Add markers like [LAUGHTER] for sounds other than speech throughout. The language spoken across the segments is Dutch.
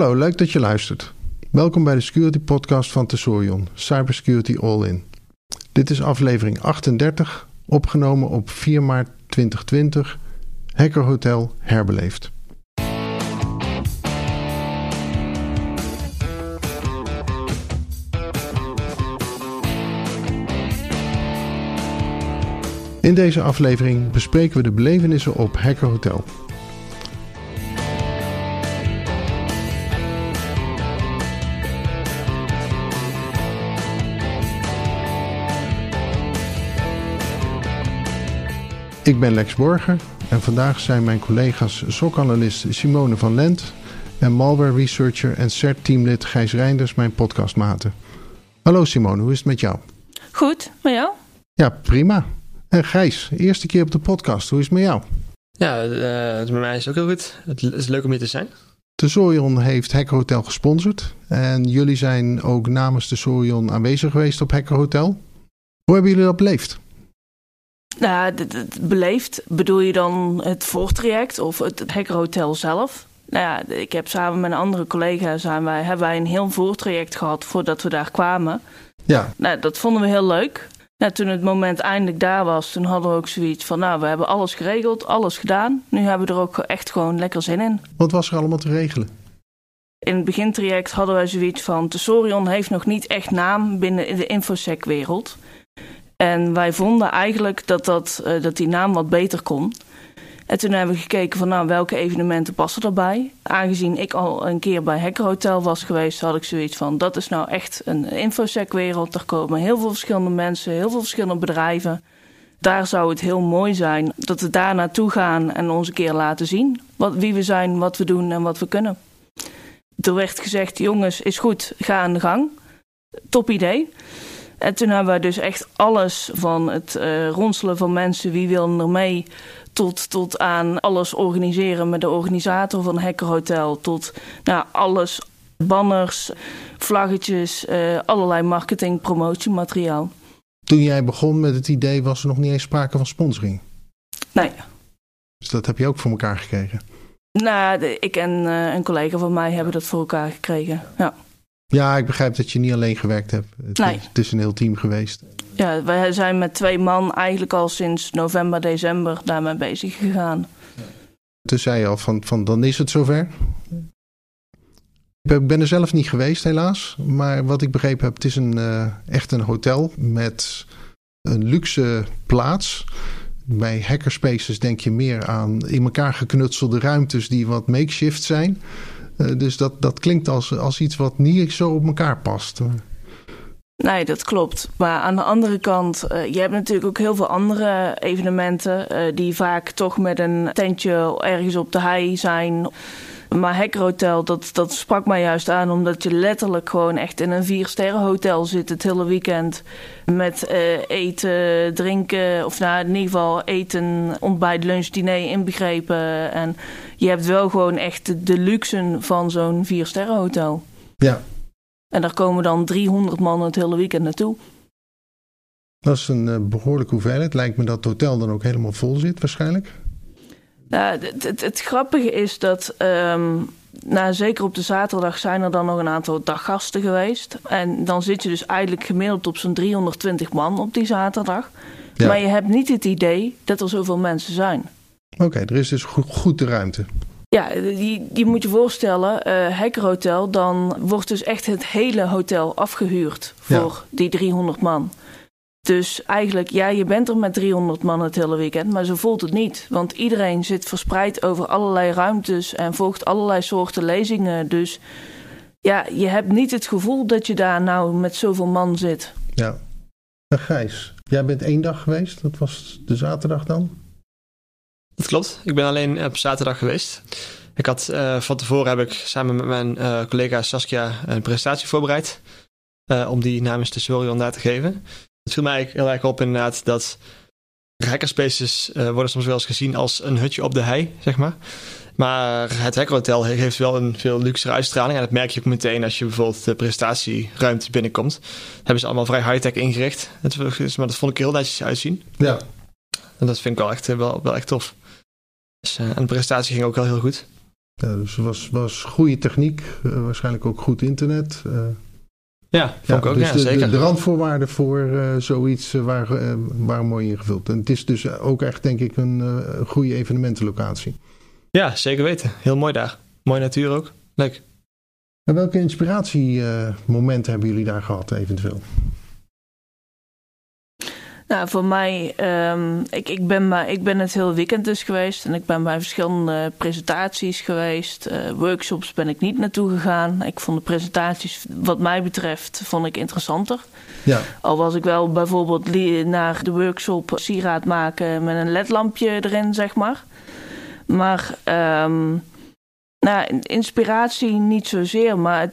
Hallo, leuk dat je luistert. Welkom bij de Security Podcast van Tesorion, Cybersecurity All In. Dit is aflevering 38, opgenomen op 4 maart 2020, Hacker Hotel herbeleefd. In deze aflevering bespreken we de belevenissen op Hacker Ik ben Lex Borger en vandaag zijn mijn collega's SOC-analyst Simone van Lent en malware researcher en CERT-teamlid Gijs Reinders mijn podcastmaten. Hallo Simone, hoe is het met jou? Goed, met jou? Ja, prima. En Gijs, eerste keer op de podcast, hoe is het met jou? Ja, uh, met mij is ook heel goed. Het is leuk om hier te zijn. De Sorion heeft Hacker Hotel gesponsord en jullie zijn ook namens de Sorion aanwezig geweest op Hacker Hotel. Hoe hebben jullie dat beleefd? Nou, het, beleefd bedoel je dan het voortraject of het, het hackerhotel zelf? Nou ja, ik heb samen met een andere collega zijn wij, hebben wij een heel voortraject gehad voordat we daar kwamen. Ja. Nou, dat vonden we heel leuk. Nou, toen het moment eindelijk daar was, toen hadden we ook zoiets van... nou, we hebben alles geregeld, alles gedaan. Nu hebben we er ook echt gewoon lekker zin in. Wat was er allemaal te regelen? In het begintraject hadden wij zoiets van... Tesorion heeft nog niet echt naam binnen de infosec-wereld... En wij vonden eigenlijk dat, dat, uh, dat die naam wat beter kon. En toen hebben we gekeken van nou, welke evenementen passen erbij. Aangezien ik al een keer bij Hacker Hotel was geweest, had ik zoiets van... dat is nou echt een infosec-wereld. Er komen heel veel verschillende mensen, heel veel verschillende bedrijven. Daar zou het heel mooi zijn dat we daar naartoe gaan en ons een keer laten zien... Wat, wie we zijn, wat we doen en wat we kunnen. Er werd gezegd, jongens, is goed, ga aan de gang. Top idee. En toen hebben we dus echt alles van het uh, ronselen van mensen, wie wil er mee, tot, tot aan alles organiseren met de organisator van Hacker Hotel, tot nou, alles, banners, vlaggetjes, uh, allerlei marketing, promotiemateriaal. Toen jij begon met het idee was er nog niet eens sprake van sponsoring? Nee. Dus dat heb je ook voor elkaar gekregen? Nou, ik en uh, een collega van mij hebben dat voor elkaar gekregen, ja. Ja, ik begrijp dat je niet alleen gewerkt hebt. Het, nee. is, het is een heel team geweest. Ja, wij zijn met twee man eigenlijk al sinds november, december daarmee bezig gegaan. Toen zei je al van, van dan is het zover. Ik ben er zelf niet geweest helaas. Maar wat ik begrepen heb, het is een, uh, echt een hotel met een luxe plaats. Bij hackerspaces denk je meer aan in elkaar geknutselde ruimtes die wat makeshift zijn. Uh, dus dat, dat klinkt als, als iets wat niet zo op elkaar past. Nee, dat klopt. Maar aan de andere kant, uh, je hebt natuurlijk ook heel veel andere evenementen uh, die vaak toch met een tentje ergens op de hei zijn. Maar Hacker Hotel, dat, dat sprak mij juist aan omdat je letterlijk gewoon echt in een vier sterren hotel zit het hele weekend. Met uh, eten, drinken, of nou in ieder geval eten, ontbijt, lunch, diner inbegrepen. En je hebt wel gewoon echt de luxe van zo'n vier sterren hotel. Ja. En daar komen dan 300 man het hele weekend naartoe. Dat is een uh, behoorlijke hoeveelheid. Lijkt me dat het hotel dan ook helemaal vol zit waarschijnlijk. Nou, het, het, het, grappige is dat, um, nou, zeker op de zaterdag zijn er dan nog een aantal daggasten geweest. En dan zit je dus eigenlijk gemiddeld op zo'n 320 man op die zaterdag. Ja. Maar je hebt niet het idee dat er zoveel mensen zijn. Oké, okay, er is dus goed, de ruimte. Ja, die, die moet je voorstellen, uh, Hacker Hotel, dan wordt dus echt het hele hotel afgehuurd voor ja. die 300 man. Dus eigenlijk, ja, je bent er met 300 man het hele weekend, maar zo voelt het niet. Want iedereen zit verspreid over allerlei ruimtes en volgt allerlei soorten lezingen. Dus ja, je hebt niet het gevoel dat je daar nou met zoveel man zit. Ja. En Gijs, jij bent één dag geweest, dat was de zaterdag dan? Dat klopt, ik ben alleen op zaterdag geweest. Ik had, uh, van tevoren heb ik samen met mijn uh, collega Saskia een presentatie voorbereid. Uh, om die namens de Sorion daar te geven. Het viel mij heel erg op inderdaad dat hackerspaces uh, worden soms wel eens gezien als een hutje op de hei, zeg maar. Maar het hackerhotel heeft wel een veel luxere uitstraling. En dat merk je ook meteen als je bijvoorbeeld de presentatieruimte binnenkomt. Dat hebben ze allemaal vrij high-tech ingericht. Het, maar dat vond ik heel netjes uitzien. Ja. En dat vind ik wel echt, wel, wel echt tof. Dus, uh, en de presentatie ging ook wel heel goed. Ja, dus het was, was goede techniek, uh, waarschijnlijk ook goed internet. Uh, ja, vond ik ook, dus ja, de, zeker. De, de randvoorwaarden voor uh, zoiets waren, waren mooi ingevuld. En het is dus ook echt, denk ik, een goede evenementenlocatie. Ja, zeker weten. Heel mooi daar. Mooie natuur ook. Leuk. En welke inspiratiemomenten hebben jullie daar gehad, eventueel? Nou, voor mij, um, ik, ik, ben maar, ik ben het heel weekend dus geweest. En ik ben bij verschillende presentaties geweest. Uh, workshops ben ik niet naartoe gegaan. Ik vond de presentaties, wat mij betreft, vond ik interessanter. Ja. Al was ik wel bijvoorbeeld naar de workshop sieraad maken met een ledlampje erin, zeg maar. Maar... Um, nou, inspiratie niet zozeer, maar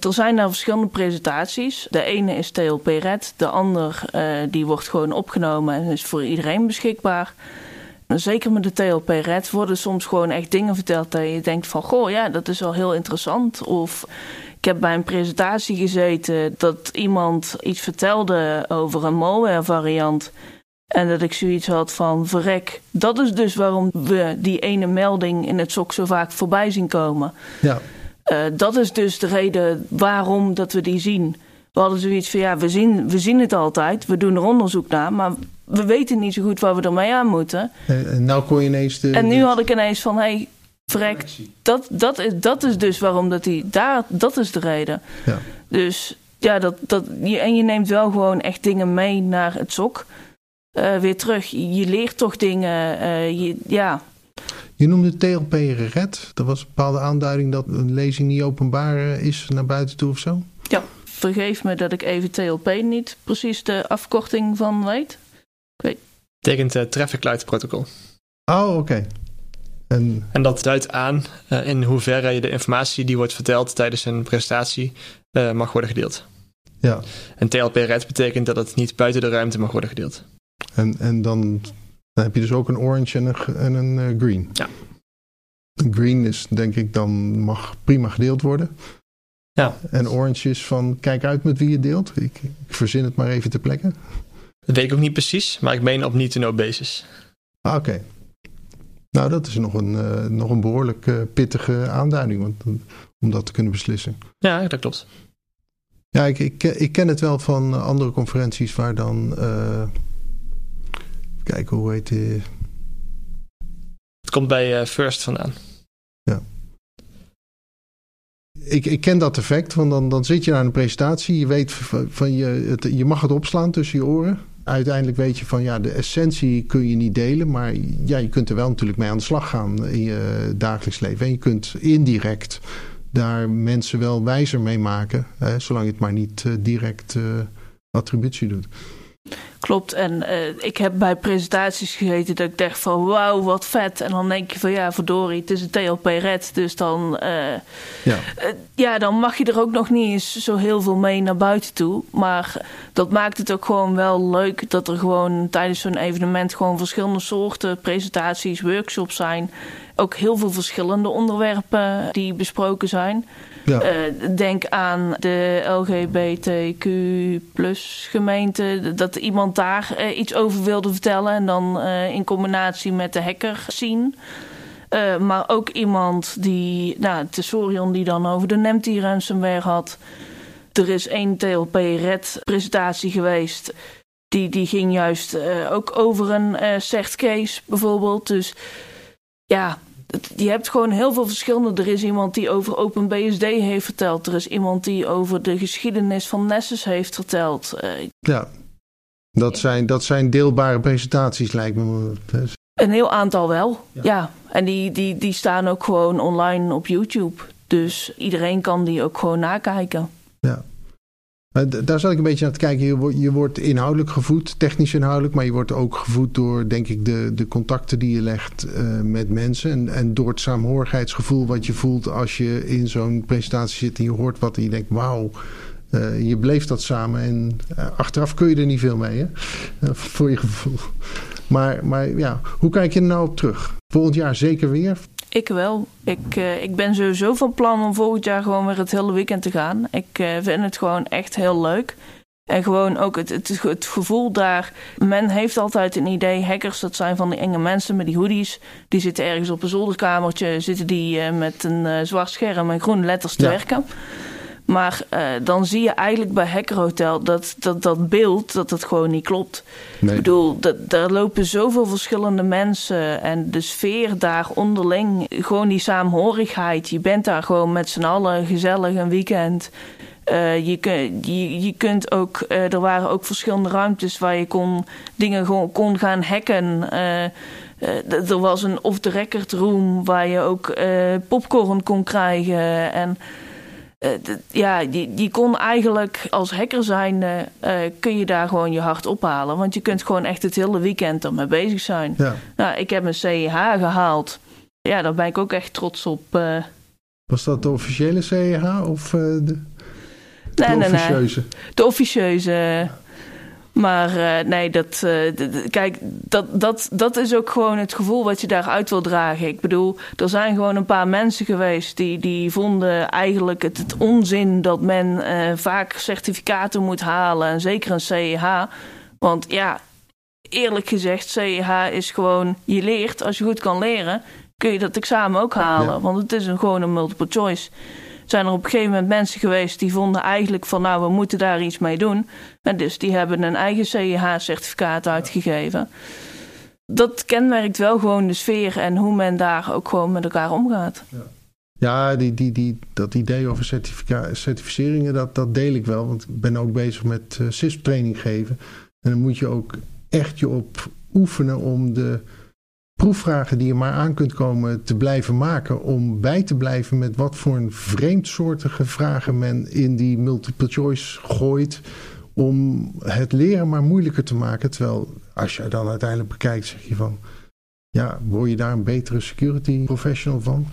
er zijn daar verschillende presentaties. De ene is TLP Red, de ander uh, die wordt gewoon opgenomen en is voor iedereen beschikbaar. Zeker met de TLP Red worden soms gewoon echt dingen verteld dat je denkt van... goh, ja, dat is wel heel interessant. Of ik heb bij een presentatie gezeten dat iemand iets vertelde over een malware variant... En dat ik zoiets had van, verrek, dat is dus waarom we die ene melding in het SOC zo vaak voorbij zien komen. Ja. Uh, dat is dus de reden waarom dat we die zien. We hadden zoiets van, ja, we zien, we zien het altijd, we doen er onderzoek naar, maar we weten niet zo goed waar we ermee aan moeten. En nou kon je ineens de... En nu had ik ineens van, hé, hey, verrek, dat, dat, is, dat is dus waarom dat die, daar, dat is de reden. Ja. Dus ja, dat, dat, en je neemt wel gewoon echt dingen mee naar het SOC. Uh, weer terug. Je leert toch dingen. Uh, je, ja. Je noemde TLP Red. Dat was een bepaalde aanduiding dat een lezing niet openbaar is naar buiten toe of zo? Ja, vergeef me dat ik even TLP niet precies de afkorting van weet. Ik weet. Betekent uh, Traffic Light Protocol. Oh, oké. Okay. En... en dat duidt aan uh, in hoeverre je de informatie die wordt verteld tijdens een presentatie uh, mag worden gedeeld. Ja. En TLP Red betekent dat het niet buiten de ruimte mag worden gedeeld. En, en dan, dan heb je dus ook een orange en een, en een uh, green. Ja. Een green is denk ik dan mag prima gedeeld worden. Ja. En orange is van kijk uit met wie je deelt. Ik, ik verzin het maar even ter plekke. Dat weet ik ook niet precies, maar ik meen op need-to-know basis. Ah, Oké. Okay. Nou, dat is nog een, uh, nog een behoorlijk uh, pittige aanduiding want, om dat te kunnen beslissen. Ja, dat klopt. Ja, ik, ik, ik ken het wel van andere conferenties waar dan uh, kijken hoe heet die. Het komt bij uh, First vandaan. Ja. Ik, ik ken dat effect, want dan, dan zit je naar een presentatie. Je weet van je, het, je mag het opslaan tussen je oren. Uiteindelijk weet je van ja, de essentie kun je niet delen. Maar ja, je kunt er wel natuurlijk mee aan de slag gaan in je dagelijks leven. En je kunt indirect daar mensen wel wijzer mee maken. Hè, zolang je het maar niet uh, direct uh, attributie doet. Klopt, en uh, ik heb bij presentaties gegeten dat ik dacht van wauw, wat vet. En dan denk je van ja, verdorie, het is een TLP Red. Dus dan, uh, ja. Uh, ja, dan mag je er ook nog niet eens zo heel veel mee naar buiten toe. Maar dat maakt het ook gewoon wel leuk dat er gewoon tijdens zo'n evenement gewoon verschillende soorten presentaties, workshops zijn. Ook heel veel verschillende onderwerpen die besproken zijn. Uh, denk aan de LGBTQ plus gemeente. Dat iemand daar uh, iets over wilde vertellen. En dan uh, in combinatie met de hacker zien. maar ook iemand die, nou, Tessorion die dan over de Nemty ransomware had. Er is één TLP Red presentatie geweest. Die, die ging juist ook over een cert case bijvoorbeeld. Dus ja, je hebt gewoon heel veel verschillende. Er is iemand die over OpenBSD heeft verteld. Er is iemand die over de geschiedenis van Nessus heeft verteld. Uh, ja, dat zijn, dat zijn deelbare presentaties, lijkt me. Een heel aantal wel, ja. ja. En die, die, die staan ook gewoon online op YouTube. Dus iedereen kan die ook gewoon nakijken. Ja. Daar zat ik een beetje naar te kijken. Je wordt, inhoudelijk gevoed, technisch inhoudelijk, maar je wordt ook gevoed door, denk ik, de, de contacten die je legt uh, met mensen. En, en door het saamhorigheidsgevoel wat je voelt als je in zo'n presentatie zit en je hoort wat en je denkt, wauw. Uh, je beleeft dat samen en uh, achteraf kun je er niet veel mee, hè? voor je gevoel. Maar, maar ja, hoe kijk je er nou op terug? Volgend jaar zeker weer? Ik wel. Ik, uh, ik ben sowieso van plan om volgend jaar gewoon weer het hele weekend te gaan. Ik uh, vind het gewoon echt heel leuk. En gewoon ook het, het, het, gevoel daar. Men heeft altijd een idee. Hackers, dat zijn van die enge mensen met die hoodies. Die zitten ergens op een zolderkamertje. Zitten die uh, met een zwart scherm en groene letters te ja. werken. Maar uh, dan zie je eigenlijk bij Hacker Hotel dat dat, dat beeld dat dat gewoon niet klopt. Nee. Ik bedoel, dat, daar lopen zoveel verschillende mensen en de sfeer daar onderling, gewoon die saamhorigheid. Je bent daar gewoon met z'n allen gezellig een weekend. Uh, je, kun, je, je kunt ook, uh, er waren ook verschillende ruimtes waar je kon, dingen gewoon kon gaan hacken. Uh, er was een off-the-record room waar je ook popcorn kon krijgen. En ja, je, je kon eigenlijk als hacker zijn, kun je daar gewoon je hart ophalen. Want je kunt gewoon echt het hele weekend ermee bezig zijn. Ja. Nou, ik heb een CEH gehaald. Ja, daar ben ik ook echt trots op. Was dat de officiële CEH of de... Nee, de nee, officieuze. Nee. De officieuze. Maar uh, nee, dat, uh, de, kijk, dat, dat, dat is ook gewoon het gevoel wat je daaruit wil dragen. Ik bedoel, er zijn gewoon een paar mensen geweest die, die vonden eigenlijk het, het onzin dat men uh, vaak certificaten moet halen. En zeker een CEH. Want ja, eerlijk gezegd, CEH is gewoon, je leert, als je goed kan leren, kun je dat examen ook halen. Ja. Want het is een, gewoon een multiple choice zijn er op een gegeven moment mensen geweest die vonden eigenlijk van nou, we moeten daar iets mee doen. En dus die hebben een eigen CEH-certificaat uitgegeven. Dat kenmerkt wel gewoon de sfeer en hoe men daar ook gewoon met elkaar omgaat. Ja. Ja, die, die, die, dat idee over certificeringen, dat, dat deel ik wel. Want ik ben ook bezig met uh, CISP-training geven. En dan moet je ook echt je op oefenen om de proefvragen die je maar aan kunt komen te blijven maken. Om bij te blijven met wat voor een vreemdsoortige vragen men in die multiple choice gooit. Om het leren maar moeilijker te maken. Terwijl als je dan uiteindelijk bekijkt, zeg je van. Ja, word je daar een betere security professional van?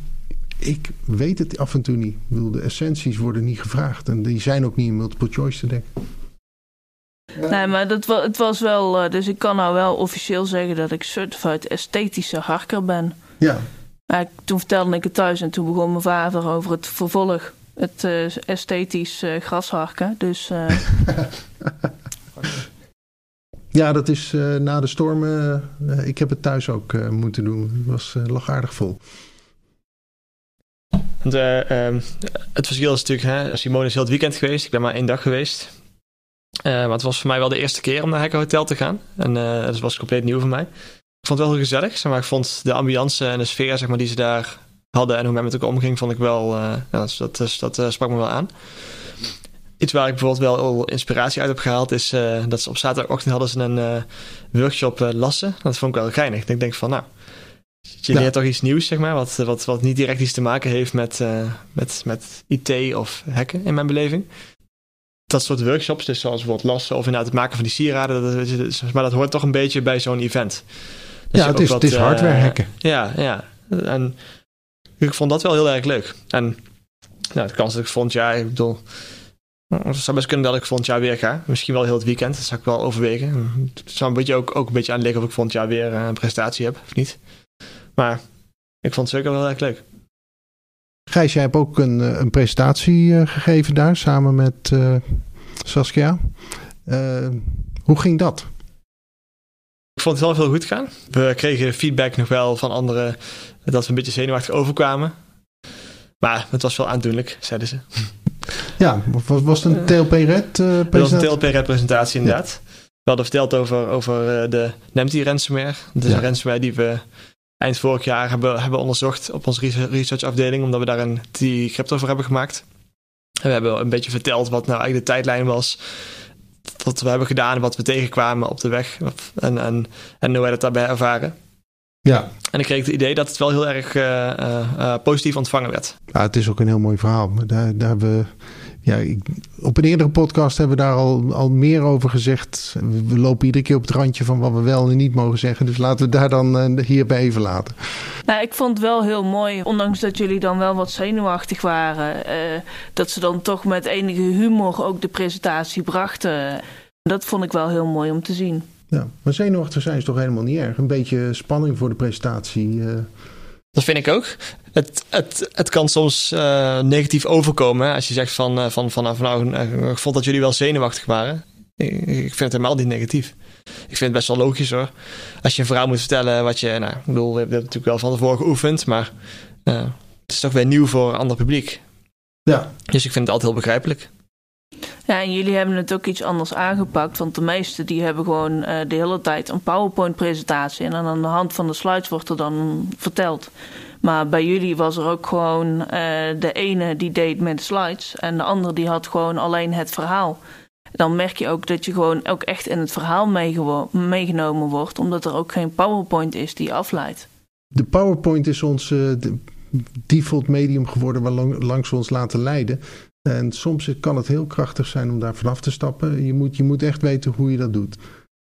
Ik weet het af en toe niet. Ik bedoel, de essenties worden niet gevraagd. En die zijn ook niet in multiple choice te denken. Ja. Nee, maar dat, het was wel. Uh, dus ik kan nou wel officieel zeggen dat ik certified esthetische harker ben. Ja. Maar toen vertelde ik het thuis en toen begon mijn vader over het vervolg. Het uh, esthetisch uh, grasharken. Dus. [LAUGHS] ja, dat is na de stormen. ik heb het thuis ook moeten doen. Het was lagaardig vol. Want, um, het verschil is natuurlijk, hè, Simone is heel het weekend geweest. Ik ben maar één dag geweest. Uh, maar het was voor mij wel de eerste keer om naar Hacker Hotel te gaan. En uh, dat was compleet nieuw voor mij. Ik vond het wel heel gezellig. Zeg maar ik vond de ambiance en de sfeer zeg maar, die ze daar hadden en hoe men met elkaar omging, vond ik wel. Uh, ja, dat dat, dat sprak me wel aan. Iets waar ik bijvoorbeeld wel inspiratie uit heb gehaald, is dat ze op zaterdagochtend hadden ze een workshop lassen. Dat vond ik wel geinig. Ik denk van, nou, je leert ja. toch iets nieuws, zeg maar, wat, wat, wat niet direct iets te maken heeft met, met, met IT of hacken in mijn beleving dat soort workshops, dus zoals bijvoorbeeld lassen of inderdaad het maken van die sieraden, dat, maar dat hoort toch een beetje bij zo'n event. Dus ja, het is, wat, het is hardware uh, hacken. Ja, ja. En ik vond dat wel heel erg leuk. En nou, de kans dat ik volgend jaar, ik bedoel, het zou best kunnen dat ik volgend jaar weer ga. Misschien wel heel het weekend, dat zou ik wel overwegen. Het zou een beetje ook, ook een beetje aan liggen of ik volgend jaar weer een prestatie heb of niet. Maar ik vond het zeker wel heel erg leuk. Gijs, jij hebt ook een, een presentatie uh, gegeven daar samen met uh, Saskia. Uh, hoe ging dat? Ik vond het wel heel goed gaan. We kregen feedback nog wel van anderen dat we een beetje zenuwachtig overkwamen. Maar het was wel aandoenlijk, zeiden ze. [LAUGHS] Ja, was, was het een TLP-Red presentatie? Het was een TLP-Red presentatie inderdaad. Ja. We hadden verteld over, over de Nemty ransomware. Dat is ja. een ransomware die we eind vorig jaar hebben, hebben onderzocht op onze researchafdeling, omdat we daar een die crypto voor hebben gemaakt. En we hebben een beetje verteld wat nou eigenlijk de tijdlijn was. Wat we hebben gedaan, wat we tegenkwamen op de weg. En, en, en hoe wij dat daarbij ervaren. Ja. En ik kreeg het idee dat het wel heel erg uh, uh, positief ontvangen werd. Ja, het is ook een heel mooi verhaal. Daar, daar hebben we ja, ik, op een eerdere podcast hebben we daar al, al meer over gezegd. We lopen iedere keer op het randje van wat we wel en niet mogen zeggen. Dus laten we daar dan uh, hierbij even laten. Nou, ik vond het wel heel mooi, ondanks dat jullie dan wel wat zenuwachtig waren, uh, dat ze dan toch met enige humor ook de presentatie brachten. Dat vond ik wel heel mooi om te zien. Ja, maar zenuwachtig zijn is toch helemaal niet erg. Een beetje spanning voor de presentatie. Uh... Dat vind ik ook. Het, het, het kan soms uh, negatief overkomen. Als je zegt van, uh, van, van, van nou, ik vond dat jullie wel zenuwachtig waren. Ik, vind het helemaal niet negatief. Ik vind het best wel logisch hoor. Als je een verhaal moet vertellen wat je, nou, ik bedoel, we hebben het natuurlijk wel van tevoren geoefend, maar uh, het is toch weer nieuw voor een ander publiek. Ja. Dus ik vind het altijd heel begrijpelijk. Ja, en jullie hebben het ook iets anders aangepakt. Want de meesten die hebben gewoon uh, de hele tijd een PowerPoint-presentatie. En dan aan de hand van de slides wordt er dan verteld. Maar bij jullie was er ook gewoon uh, de ene die deed met de slides. En de andere die had gewoon alleen het verhaal. Dan merk je ook dat je gewoon ook echt in het verhaal meegenomen wordt. Omdat er ook geen PowerPoint is die afleidt. De PowerPoint is ons uh, default medium geworden waar lang, langs we ons laten leiden. En soms kan het heel krachtig zijn om daar vanaf te stappen. Je moet, je moet echt weten hoe je dat doet.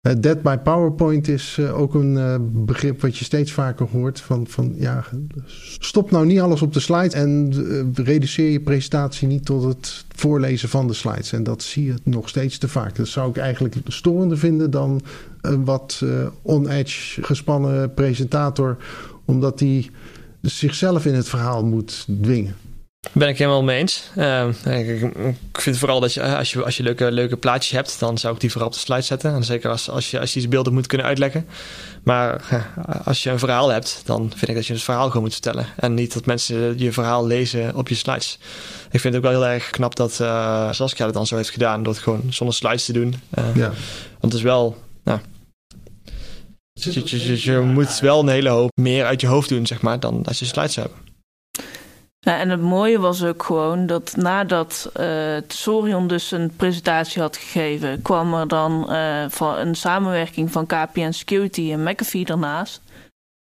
Uh, Dead by PowerPoint is uh, ook een uh, begrip wat je steeds vaker hoort. Van, van ja, stop nou niet alles op de slide en reduceer je presentatie niet tot het voorlezen van de slides. En dat zie je nog steeds te vaak. Dat zou ik eigenlijk storender vinden dan een wat on-edge gespannen presentator, omdat die zichzelf in het verhaal moet dwingen. Ben ik helemaal mee eens. Uh, ik, ik, vind vooral dat je, als je, als je leuke, leuke plaatjes hebt, dan zou ik die vooral op de slide zetten. En zeker als, als, je, als je die beelden moet kunnen uitleggen. Maar als je een verhaal hebt, dan vind ik dat je het verhaal gewoon moet vertellen. En niet dat mensen je verhaal lezen op je slides. Ik vind het ook wel heel erg knap dat uh, Saskia het dan zo heeft gedaan, door het gewoon zonder slides te doen. Ja. Want het is wel. Nou, je, je, je, moet wel een hele hoop meer uit je hoofd doen, zeg maar, dan als je slides hebt. Nou, en het mooie was ook gewoon dat nadat uh, dus een presentatie had gegeven, kwam er dan uh, van een samenwerking van KPN Security en McAfee daarnaast.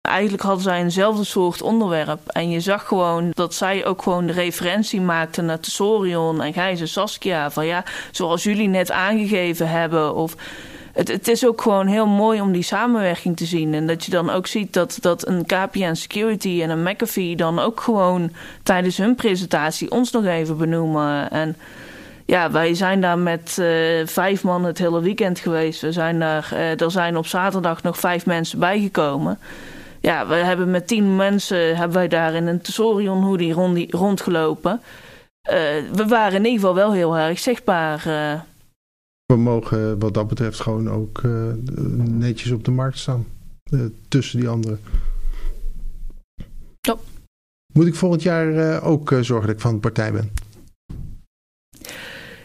Eigenlijk hadden zij eenzelfde soort onderwerp. En je zag gewoon dat zij ook gewoon de referentie maakten naar Sorion en Gijs en Saskia. Van ja, zoals jullie net aangegeven hebben. Of het, is ook gewoon heel mooi om die samenwerking te zien. En dat je dan ook ziet dat, dat een KPN Security en een McAfee dan ook gewoon tijdens hun presentatie ons nog even benoemen. En ja, wij zijn daar met uh, vijf man het hele weekend geweest. We zijn daar, uh, er zijn op zaterdag nog vijf mensen bijgekomen. Ja, we hebben met tien mensen hebben wij daar in een Tesorion hoodie rond, rondgelopen. Uh, we waren in ieder geval wel heel erg zichtbaar we mogen wat dat betreft gewoon ook uh, netjes op de markt staan. Uh, tussen die anderen. Ja. Moet ik volgend jaar uh, ook zorgen dat ik van de partij ben?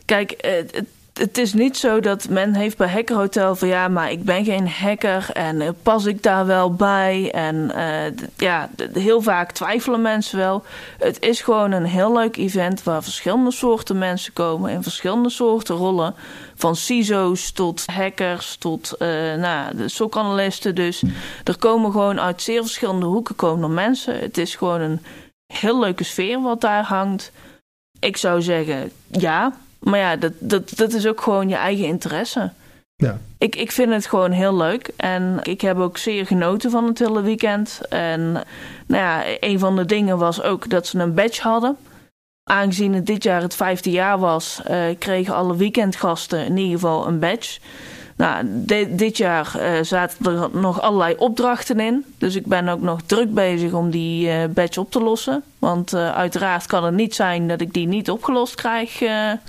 Kijk, het, het is niet zo dat men heeft bij Hacker Hotel van ja, maar ik ben geen hacker en pas ik daar wel bij. En uh, ja, heel vaak twijfelen mensen wel. Het is gewoon een heel leuk event waar verschillende soorten mensen komen in verschillende soorten rollen. Van CISO's tot hackers tot uh, nou, de SOC-analisten. Dus er komen gewoon uit zeer verschillende hoeken komen mensen. Het is gewoon een heel leuke sfeer wat daar hangt. Ik zou zeggen ja, maar ja, dat, dat, dat is ook gewoon je eigen interesse. Ja. Ik, ik vind het gewoon heel leuk. En ik heb ook zeer genoten van het hele weekend. En nou ja, een van de dingen was ook dat ze een badge hadden. Aangezien het dit jaar het vijfde jaar was, uh, kregen alle weekendgasten in ieder geval een badge. Nou, dit jaar uh, zaten er nog allerlei opdrachten in. Dus ik ben ook nog druk bezig om die uh, badge op te lossen. Want uiteraard kan het niet zijn dat ik die niet opgelost krijg. ja.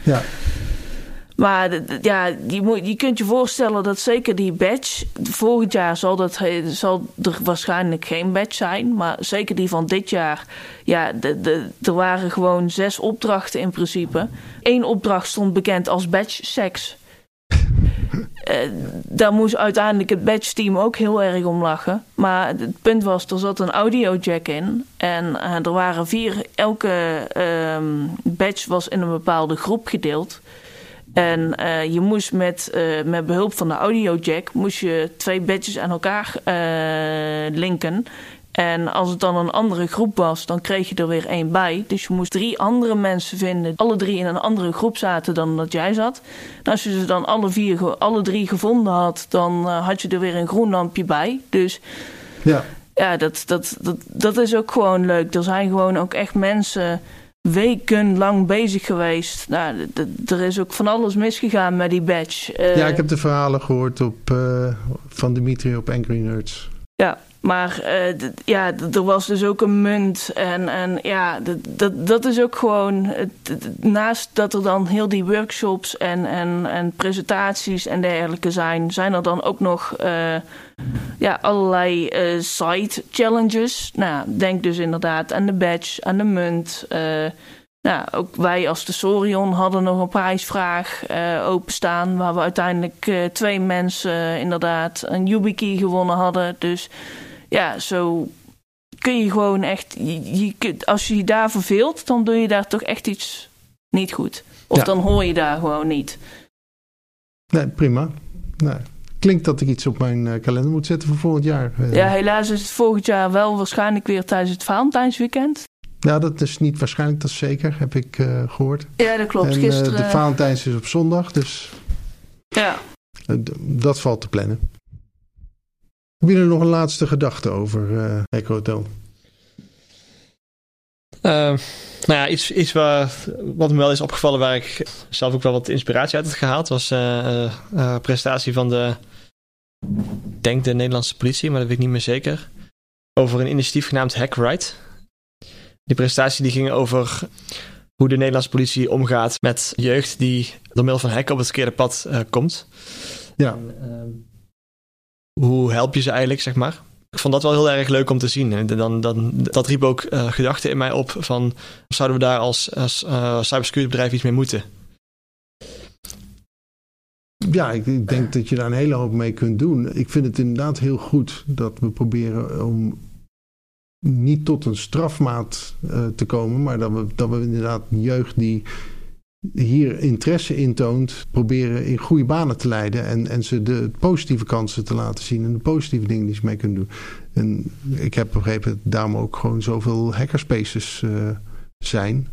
Maar ja, je, moet, je kunt je voorstellen dat zeker die badge. Volgend jaar zal, dat, zal er waarschijnlijk geen badge zijn. Maar zeker die van dit jaar. Ja, de, de, er waren gewoon zes opdrachten in principe. Eén opdracht stond bekend als badge seks. Uh, daar moest uiteindelijk het badge team ook heel erg om lachen. Maar het punt was, er zat een audio jack in. En uh, er waren vier, elke um, badge was in een bepaalde groep gedeeld. En uh, je moest met, met behulp van de audio jack moest je twee badges aan elkaar linken. En als het dan een andere groep was, dan kreeg je er weer één bij. Dus je moest drie andere mensen vinden, alle drie in een andere groep zaten dan dat jij zat. En als je ze dan alle, vier, alle drie gevonden had, dan had je er weer een groen lampje bij. Dus ja, ja dat, dat, dat, dat is ook gewoon leuk. Er zijn gewoon ook echt mensen wekenlang bezig geweest. Nou, er is ook van alles misgegaan met die badge. Uh, ja, ik heb de verhalen gehoord op, uh, van Dimitri op Angry Nerds. Ja, Maar uh, ja, er was dus ook een munt. En, en ja, dat, dat is ook gewoon. naast dat er dan heel die workshops en, en, en presentaties en dergelijke zijn, zijn er dan ook nog uh, ja, allerlei uh, side challenges. Nou, denk dus inderdaad aan de badge, aan de munt. Nou, ook wij als de Sorion hadden nog een prijsvraag openstaan. Waar we uiteindelijk twee mensen inderdaad een YubiKey gewonnen hadden. Dus ja, zo kun je gewoon echt. Je, je, als je je daar verveelt, dan doe je daar toch echt iets niet goed. Of dan hoor je daar gewoon niet. Nee, prima. Nee. Klinkt dat ik iets op mijn uh, kalender moet zetten voor volgend jaar. Ja, helaas is het volgend jaar wel waarschijnlijk weer tijdens het Valentijnsweekend. Ja, dat is niet waarschijnlijk, dat is zeker, heb ik uh, gehoord. Ja, dat klopt. En, Gisteren... De Valentijns is op zondag, dus ja. dat valt te plannen. Heb je er nog een laatste gedachte over, uh, Echo Hotel? nou ja, iets, iets waar, wat me wel is opgevallen waar ik zelf ook wel wat inspiratie uit heb gehaald, was de presentatie van de, ik denk de Nederlandse politie, maar dat weet ik niet meer zeker, over een initiatief genaamd Hackrite. Die presentatie die ging over hoe de Nederlandse politie omgaat met jeugd die door middel van hacken op het verkeerde pad uh, komt. Ja. En, uh, hoe help je ze eigenlijk, zeg maar? Ik vond dat wel heel erg leuk om te zien. En dan, dan, dat riep ook uh, gedachten in mij op van... zouden we daar als, als bedrijf iets mee moeten? Ja, ik, denk dat je daar een hele hoop mee kunt doen. Ik vind het inderdaad heel goed dat we proberen om niet tot een strafmaat uh, te komen, maar dat we, dat we inderdaad jeugd die hier interesse in toont, proberen in goede banen te leiden en, en ze de positieve kansen te laten zien en de positieve dingen die ze mee kunnen doen. En ik heb begrepen dat daarom ook gewoon zoveel hackerspaces uh, zijn.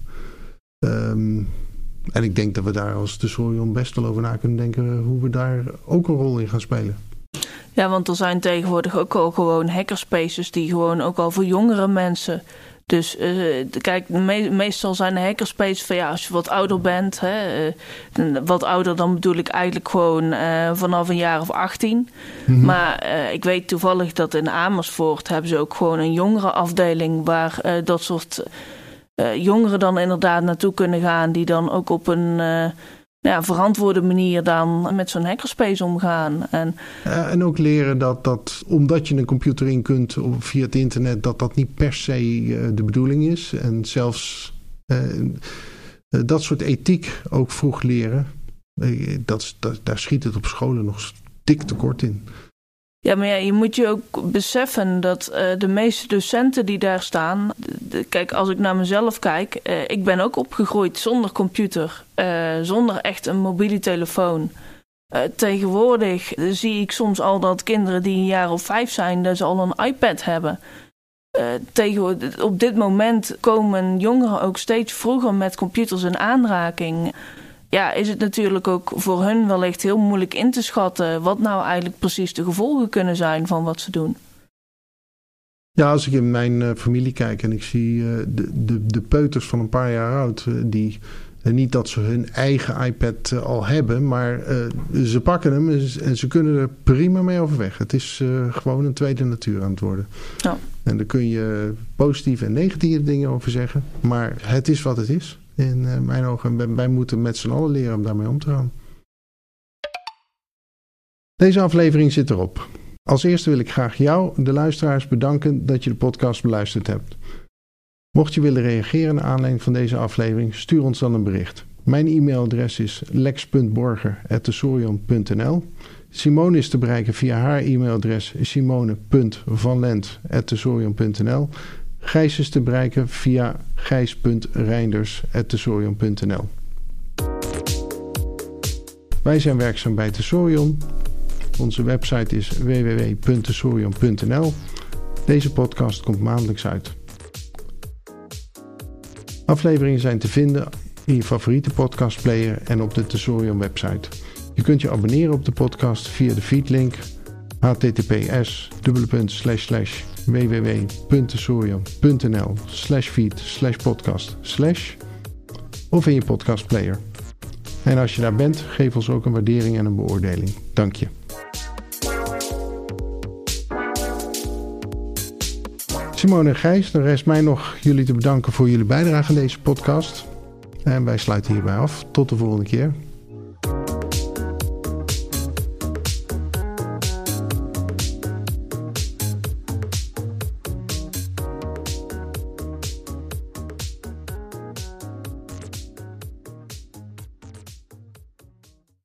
Um, en ik denk dat we daar als de Sorion best wel over na kunnen denken hoe we daar ook een rol in gaan spelen. Ja, want er zijn tegenwoordig ook al gewoon hackerspaces die gewoon ook al voor jongere mensen. Dus uh, kijk, me meestal zijn de hackerspaces van ja, als je wat ouder bent. Hè, uh, wat ouder dan bedoel ik eigenlijk gewoon uh, vanaf een jaar of 18. Mm -hmm. Maar ik weet toevallig dat in Amersfoort hebben ze ook gewoon een jongerenafdeling waar dat soort jongeren dan inderdaad naartoe kunnen gaan. Die dan ook op een ja, verantwoorde manier dan met zo'n hackerspace omgaan. En, en ook leren dat, dat omdat je een computer in kunt via het internet, dat dat niet per se uh, de bedoeling is. En zelfs uh, dat soort ethiek ook vroeg leren. Dat, daar schiet het op scholen nog dik tekort in. Ja, maar ja, je moet je ook beseffen dat uh, de meeste docenten die daar staan. Kijk, als ik naar mezelf kijk, uh, ik ben ook opgegroeid zonder computer, uh, zonder echt een mobiele telefoon. tegenwoordig zie ik soms al dat kinderen die een jaar of vijf zijn, dat ze al een iPad hebben. tegen, op dit moment komen jongeren ook steeds vroeger met computers in aanraking ja, is het natuurlijk ook voor hun wellicht heel moeilijk in te schatten wat nou eigenlijk precies de gevolgen kunnen zijn van wat ze doen. Ja, als ik in mijn uh, familie kijk en ik zie uh, de, de, de peuters van een paar jaar oud, uh, die niet dat ze hun eigen iPad al hebben, maar ze pakken hem en ze kunnen er prima mee overweg. Het is gewoon een tweede natuur aan het worden. Ja. En daar kun je positieve en negatieve dingen over zeggen, maar het is wat het is in uh, mijn ogen. Wij moeten met z'n allen leren om daarmee om te gaan. Deze aflevering zit erop. Als eerste wil ik graag jou, de luisteraars, bedanken dat je de podcast beluisterd hebt. Mocht je willen reageren naar aanleiding van deze aflevering, stuur ons dan een bericht. Mijn e-mailadres is lex.borger.tesorion.nl Simone is te bereiken via haar e-mailadres simone.vanlent.tesorion.nl Gijs is te bereiken via gijs.reinders.tesorion.nl Wij zijn werkzaam bij Tesorion. Onze website is www.tesorion.nl Deze podcast komt maandelijks uit. Afleveringen zijn te vinden in je favoriete podcastplayer en op de Tesorion website. Je kunt je abonneren op de podcast via de feedlink https www.tesorion.nl slash feed slash podcast slash of in je podcastplayer. En als je daar bent, geef ons ook een waardering en een beoordeling. Dank je. Simone en Gijs, dan rest mij nog jullie te bedanken voor jullie bijdrage aan deze podcast. En wij sluiten hierbij af. Tot de volgende keer.